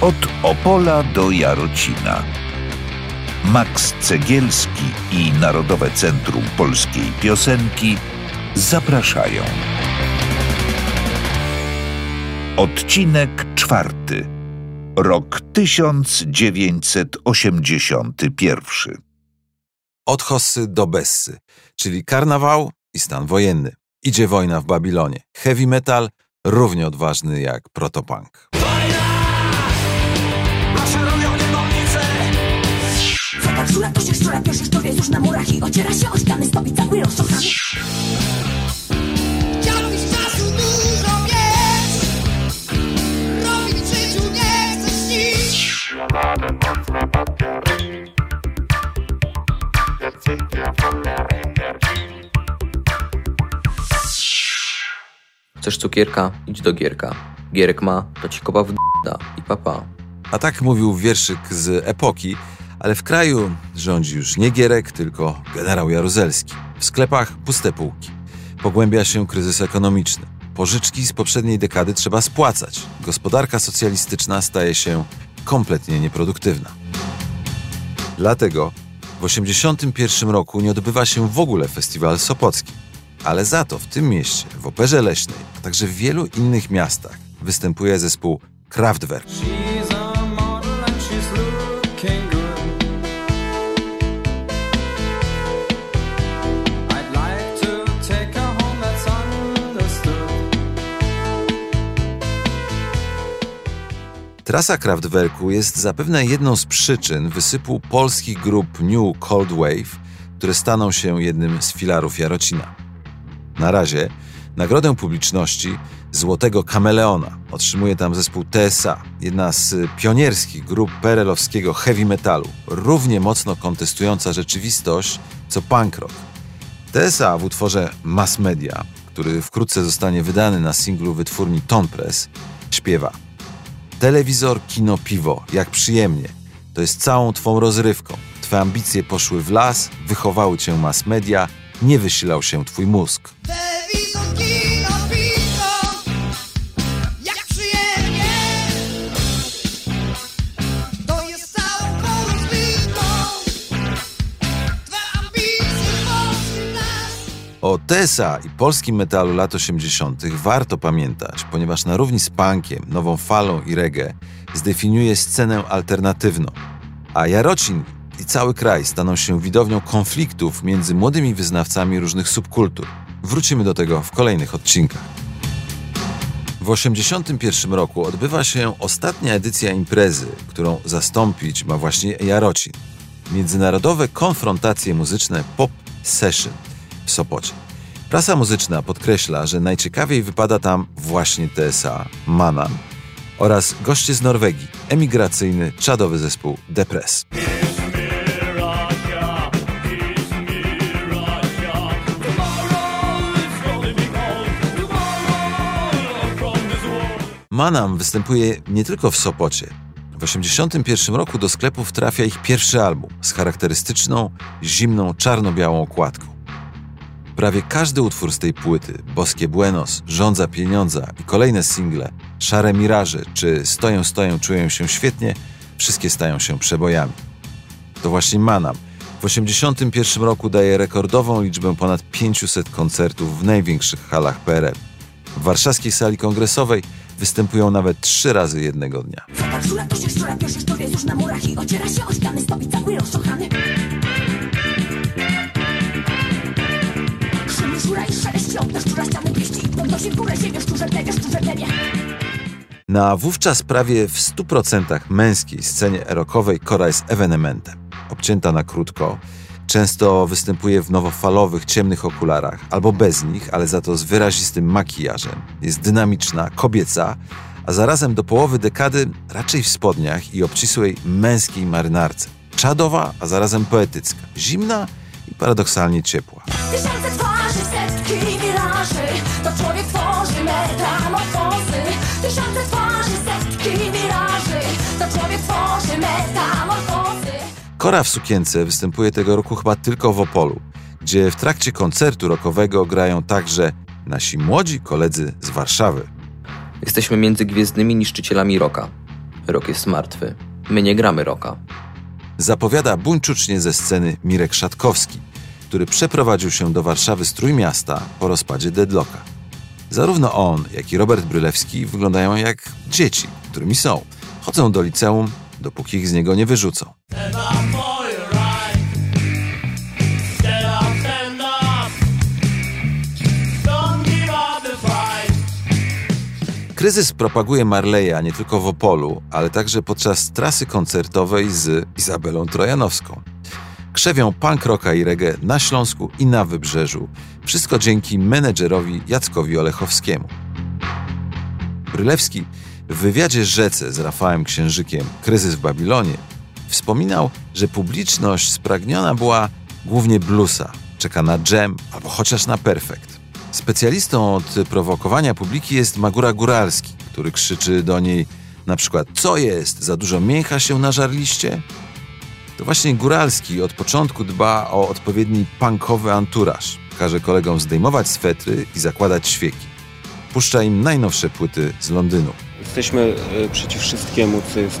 Od Opola do Jarocina. Max Cegielski i Narodowe Centrum Polskiej Piosenki zapraszają. Odcinek czwarty. Rok 1981. Od Hossy do Bessy, czyli karnawał i stan wojenny. Idzie wojna w Babilonie. Heavy metal równie odważny jak protopunk. Zapach żula, to się szczura, szczur już na murach I ociera się o ściany, stopi cały chcesz cukierka? Idź do Gierka. Gierek ma, to ci kopa w d***a i papa. A tak mówił wierszyk z epoki, ale w kraju rządzi już nie Gierek, tylko generał Jaruzelski. W sklepach puste półki. Pogłębia się kryzys ekonomiczny. Pożyczki z poprzedniej dekady trzeba spłacać. Gospodarka socjalistyczna staje się kompletnie nieproduktywna. Dlatego w 1981 roku nie odbywa się w ogóle festiwal Sopocki. Ale za to w tym mieście, w Operze Leśnej, a także w wielu innych miastach występuje zespół Kraftwerk. Trasa Kraftwerku jest zapewne jedną z przyczyn wysypu polskich grup New Cold Wave, które staną się jednym z filarów Jarocina. Na razie nagrodę publiczności Złotego Kameleona otrzymuje tam zespół TSA, jedna z pionierskich grup perelowskiego heavy metalu, równie mocno kontestująca rzeczywistość co punk rock. TSA w utworze Mass Media, który wkrótce zostanie wydany na singlu wytwórni Ton Press, śpiewa Telewizor, kino, piwo, jak przyjemnie. To jest całą twą rozrywką. Twe ambicje poszły w las, wychowały cię mass media, nie wysilał się twój mózg. O TSA i polskim metalu lat 80. warto pamiętać, ponieważ na równi z punkiem, nową falą i reggae zdefiniuje scenę alternatywną. A Jarocin i cały kraj staną się widownią konfliktów między młodymi wyznawcami różnych subkultur. Wrócimy do tego w kolejnych odcinkach. W 1981 roku odbywa się ostatnia edycja imprezy, którą zastąpić ma właśnie Jarocin. Międzynarodowe konfrontacje muzyczne Pop Session Sopocie. Prasa muzyczna podkreśla, że najciekawiej wypada tam właśnie TSA, Manan oraz goście z Norwegii, emigracyjny, czadowy zespół Depres. Manam występuje nie tylko w Sopocie. W 1981 roku do sklepów trafia ich pierwszy album z charakterystyczną, zimną, czarno-białą okładką. Prawie każdy utwór z tej płyty, Boskie Buenos, Rządza Pieniądza i kolejne single, Szare Miraże czy Stoję, Stoję, Czuję się świetnie, wszystkie stają się przebojami. To właśnie Manam w 1981 roku daje rekordową liczbę ponad 500 koncertów w największych halach PRL. W warszawskiej sali kongresowej występują nawet trzy razy jednego dnia. Żula, to się Szum żura i szelest na szczura ściany pieści podnosi w górę ziemię, szczurze plemię, szczurze Na wówczas prawie w 100% męskiej scenie erokowej Kora jest ewenementem. Obcięta na krótko, często występuje w nowofalowych, ciemnych okularach, albo bez nich, ale za to z wyrazistym makijażem. Jest dynamiczna, kobieca, a zarazem do połowy dekady raczej w spodniach i obcisłej męskiej marynarce. Czadowa, a zarazem poetycka. Zimna i paradoksalnie ciepła. Tysiące setki miraży To człowiek tworzy metamorfozy Tysiące twarzy, setki miraży To człowiek tworzy metamorfozy Kora w sukience występuje tego roku chyba tylko w Opolu, gdzie w trakcie koncertu rockowego grają także nasi młodzi koledzy z Warszawy. Jesteśmy między gwiezdnymi niszczycielami rocka. Rok jest martwy. My nie gramy roka. Zapowiada buńczucznie ze sceny Mirek Szatkowski, który przeprowadził się do Warszawy z Trójmiasta po rozpadzie Deadlocka. Zarówno on, jak i Robert Brylewski wyglądają jak dzieci, którymi są. Chodzą do liceum, dopóki ich z niego nie wyrzucą. Kryzys propaguje Marleya nie tylko w Opolu, ale także podczas trasy koncertowej z Izabelą Trojanowską. Krzewią punk rocka i reggae na Śląsku i na Wybrzeżu. Wszystko dzięki menedżerowi Jackowi Olechowskiemu. Brylewski w wywiadzie Rzece z Rafałem Księżykiem Kryzys w Babilonie wspominał, że publiczność spragniona była głównie bluesa, czeka na jam albo chociaż na perfekt. Specjalistą od prowokowania publiki jest Magura Góralski, który krzyczy do niej na przykład co jest, za dużo mięcha się nażarliście? To właśnie Góralski od początku dba o odpowiedni punkowy anturaż. Każe kolegom zdejmować swetry i zakładać świeki. Puszcza im najnowsze płyty z Londynu. Jesteśmy e, przeciw wszystkiemu, co jest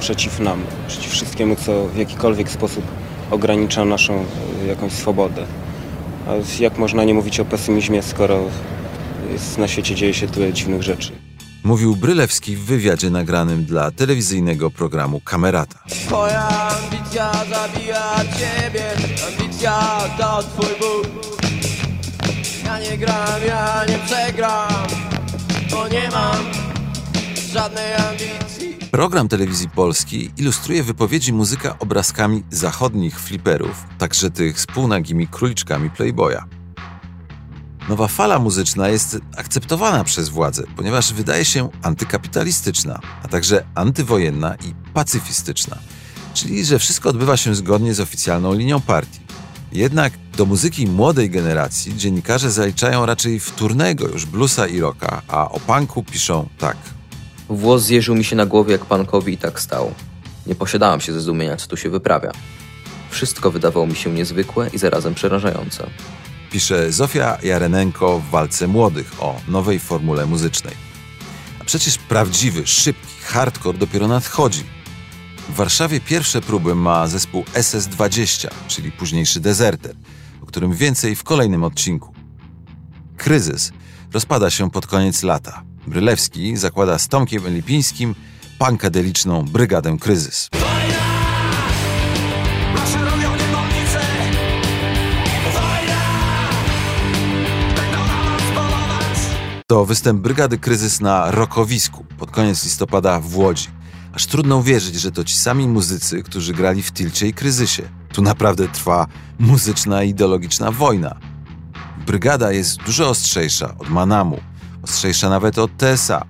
przeciw nam, przeciw wszystkiemu, co w jakikolwiek sposób ogranicza naszą e, jakąś swobodę. A jak można nie mówić o pesymizmie, skoro na świecie dzieje się tyle dziwnych rzeczy? Mówił Brylewski w wywiadzie nagranym dla telewizyjnego programu Kamerata. Twoja ambicja zabija ciebie Ambicja to twój Bóg Ja nie gram, ja nie przegram Bo nie mam żadnej ambicji Program telewizji polskiej ilustruje wypowiedzi muzyka obrazkami zachodnich fliperów, także tych z półnagimi króliczkami Playboya. Nowa fala muzyczna jest akceptowana przez władze, ponieważ wydaje się antykapitalistyczna, a także antywojenna i pacyfistyczna, czyli że wszystko odbywa się zgodnie z oficjalną linią partii. Jednak do muzyki młodej generacji dziennikarze zaliczają raczej wtórnego już bluesa i rocka, a o punku piszą tak – Włos zjeżył mi się na głowie jak pankowi i tak stał. Nie posiadałam się ze zdumienia, co tu się wyprawia. Wszystko wydawało mi się niezwykłe i zarazem przerażające. Pisze Zofia Jarenenko w walce młodych o nowej formule muzycznej. A przecież prawdziwy, szybki hardcore dopiero nadchodzi. W Warszawie pierwsze próby ma zespół SS-20, czyli późniejszy Deserter, o którym więcej w kolejnym odcinku. Kryzys rozpada się pod koniec lata. Brylewski zakłada z Tomkiem Lipińskim punkadeliczną Brygadę Kryzys. To występ Brygady Kryzys na Rokowisku pod koniec listopada w Łodzi. Aż trudno uwierzyć, że to ci sami muzycy, którzy grali w Tilcie i Kryzysie. Tu naprawdę trwa muzyczna i ideologiczna wojna. Brygada jest dużo ostrzejsza od Manamu, ostrzejsza nawet od TSA.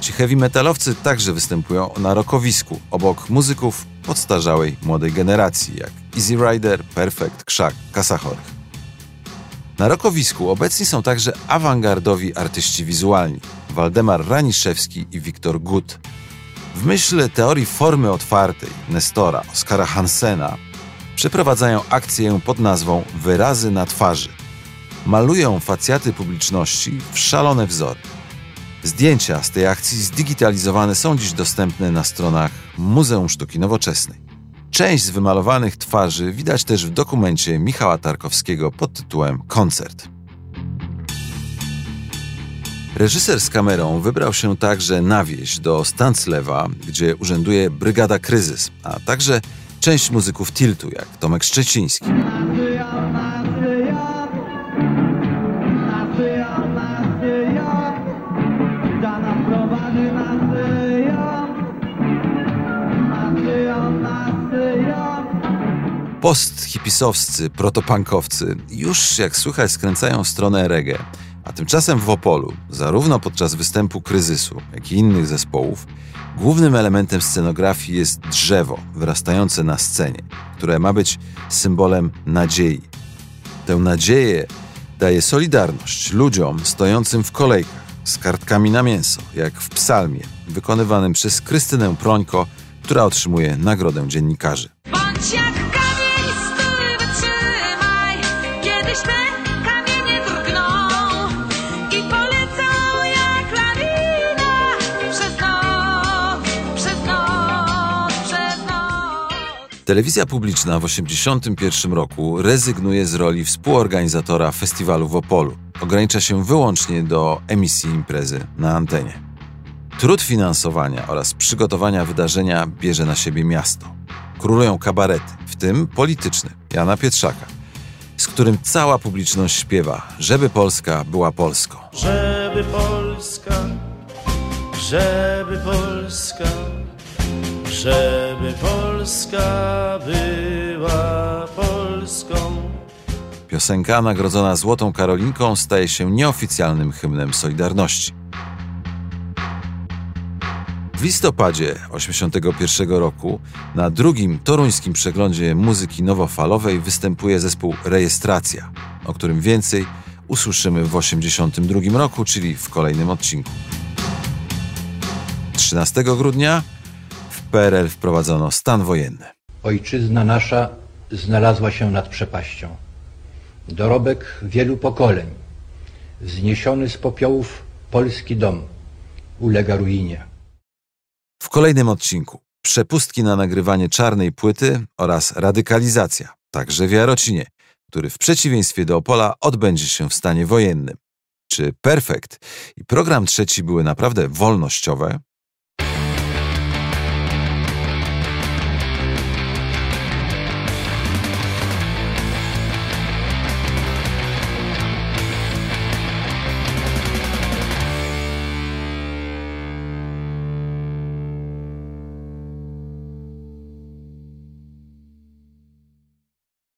Ci heavy metalowcy także występują na rokowisku, obok muzyków podstarzałej młodej generacji, jak Easy Rider, Perfect, Krzak, Kasa Chorych. Na rokowisku obecni są także awangardowi artyści wizualni Waldemar Raniszewski i Wiktor Gut. W myśl teorii formy otwartej Nestora Oskara Hansena przeprowadzają akcję pod nazwą Wyrazy na twarzy. Malują facjaty publiczności w szalone wzory. Zdjęcia z tej akcji zdigitalizowane są dziś dostępne na stronach Muzeum Sztuki Nowoczesnej. Część z wymalowanych twarzy widać też w dokumencie Michała Tarkowskiego pod tytułem Koncert. Reżyser z kamerą wybrał się także na wieś do Stanclewa, gdzie urzęduje Brygada Kryzys, a także część muzyków Tiltu, jak Tomek Szczeciński. Post-hipisowscy, protopankowcy już, jak słychać, skręcają w stronę reggae, a tymczasem w Opolu, zarówno podczas występu kryzysu, jak i innych zespołów, głównym elementem scenografii jest drzewo wyrastające na scenie, które ma być symbolem nadziei. Tę nadzieję daje Solidarność ludziom stojącym w kolejkach z kartkami na mięso, jak w psalmie, wykonywanym przez Krystynę Prońko, która otrzymuje nagrodę dziennikarzy. Telewizja publiczna w 1981 roku rezygnuje z roli współorganizatora festiwalu w Opolu. Ogranicza się wyłącznie do emisji imprezy na antenie. Trud finansowania oraz przygotowania wydarzenia bierze na siebie miasto. Królują kabarety, w tym polityczny Jana Pietrzaka, z którym cała publiczność śpiewa, żeby Polska była Polską. Żeby Polska, żeby Polska, żeby Polska była Polską. Piosenka nagrodzona Złotą Karolinką staje się nieoficjalnym hymnem Solidarności. W listopadzie 1981 roku na drugim toruńskim przeglądzie muzyki nowofalowej występuje zespół Rejestracja, o którym więcej usłyszymy w 1982 roku, czyli w kolejnym odcinku. 13 grudnia PRL wprowadzono stan wojenny. Ojczyzna nasza znalazła się nad przepaścią. Dorobek wielu pokoleń, zniesiony z popiołów polski dom, ulega ruinie. W kolejnym odcinku przepustki na nagrywanie czarnej płyty oraz radykalizacja, także w Jarocinie, który w przeciwieństwie do Opola odbędzie się w stanie wojennym. Czy Perfekt i program trzeci były naprawdę wolnościowe?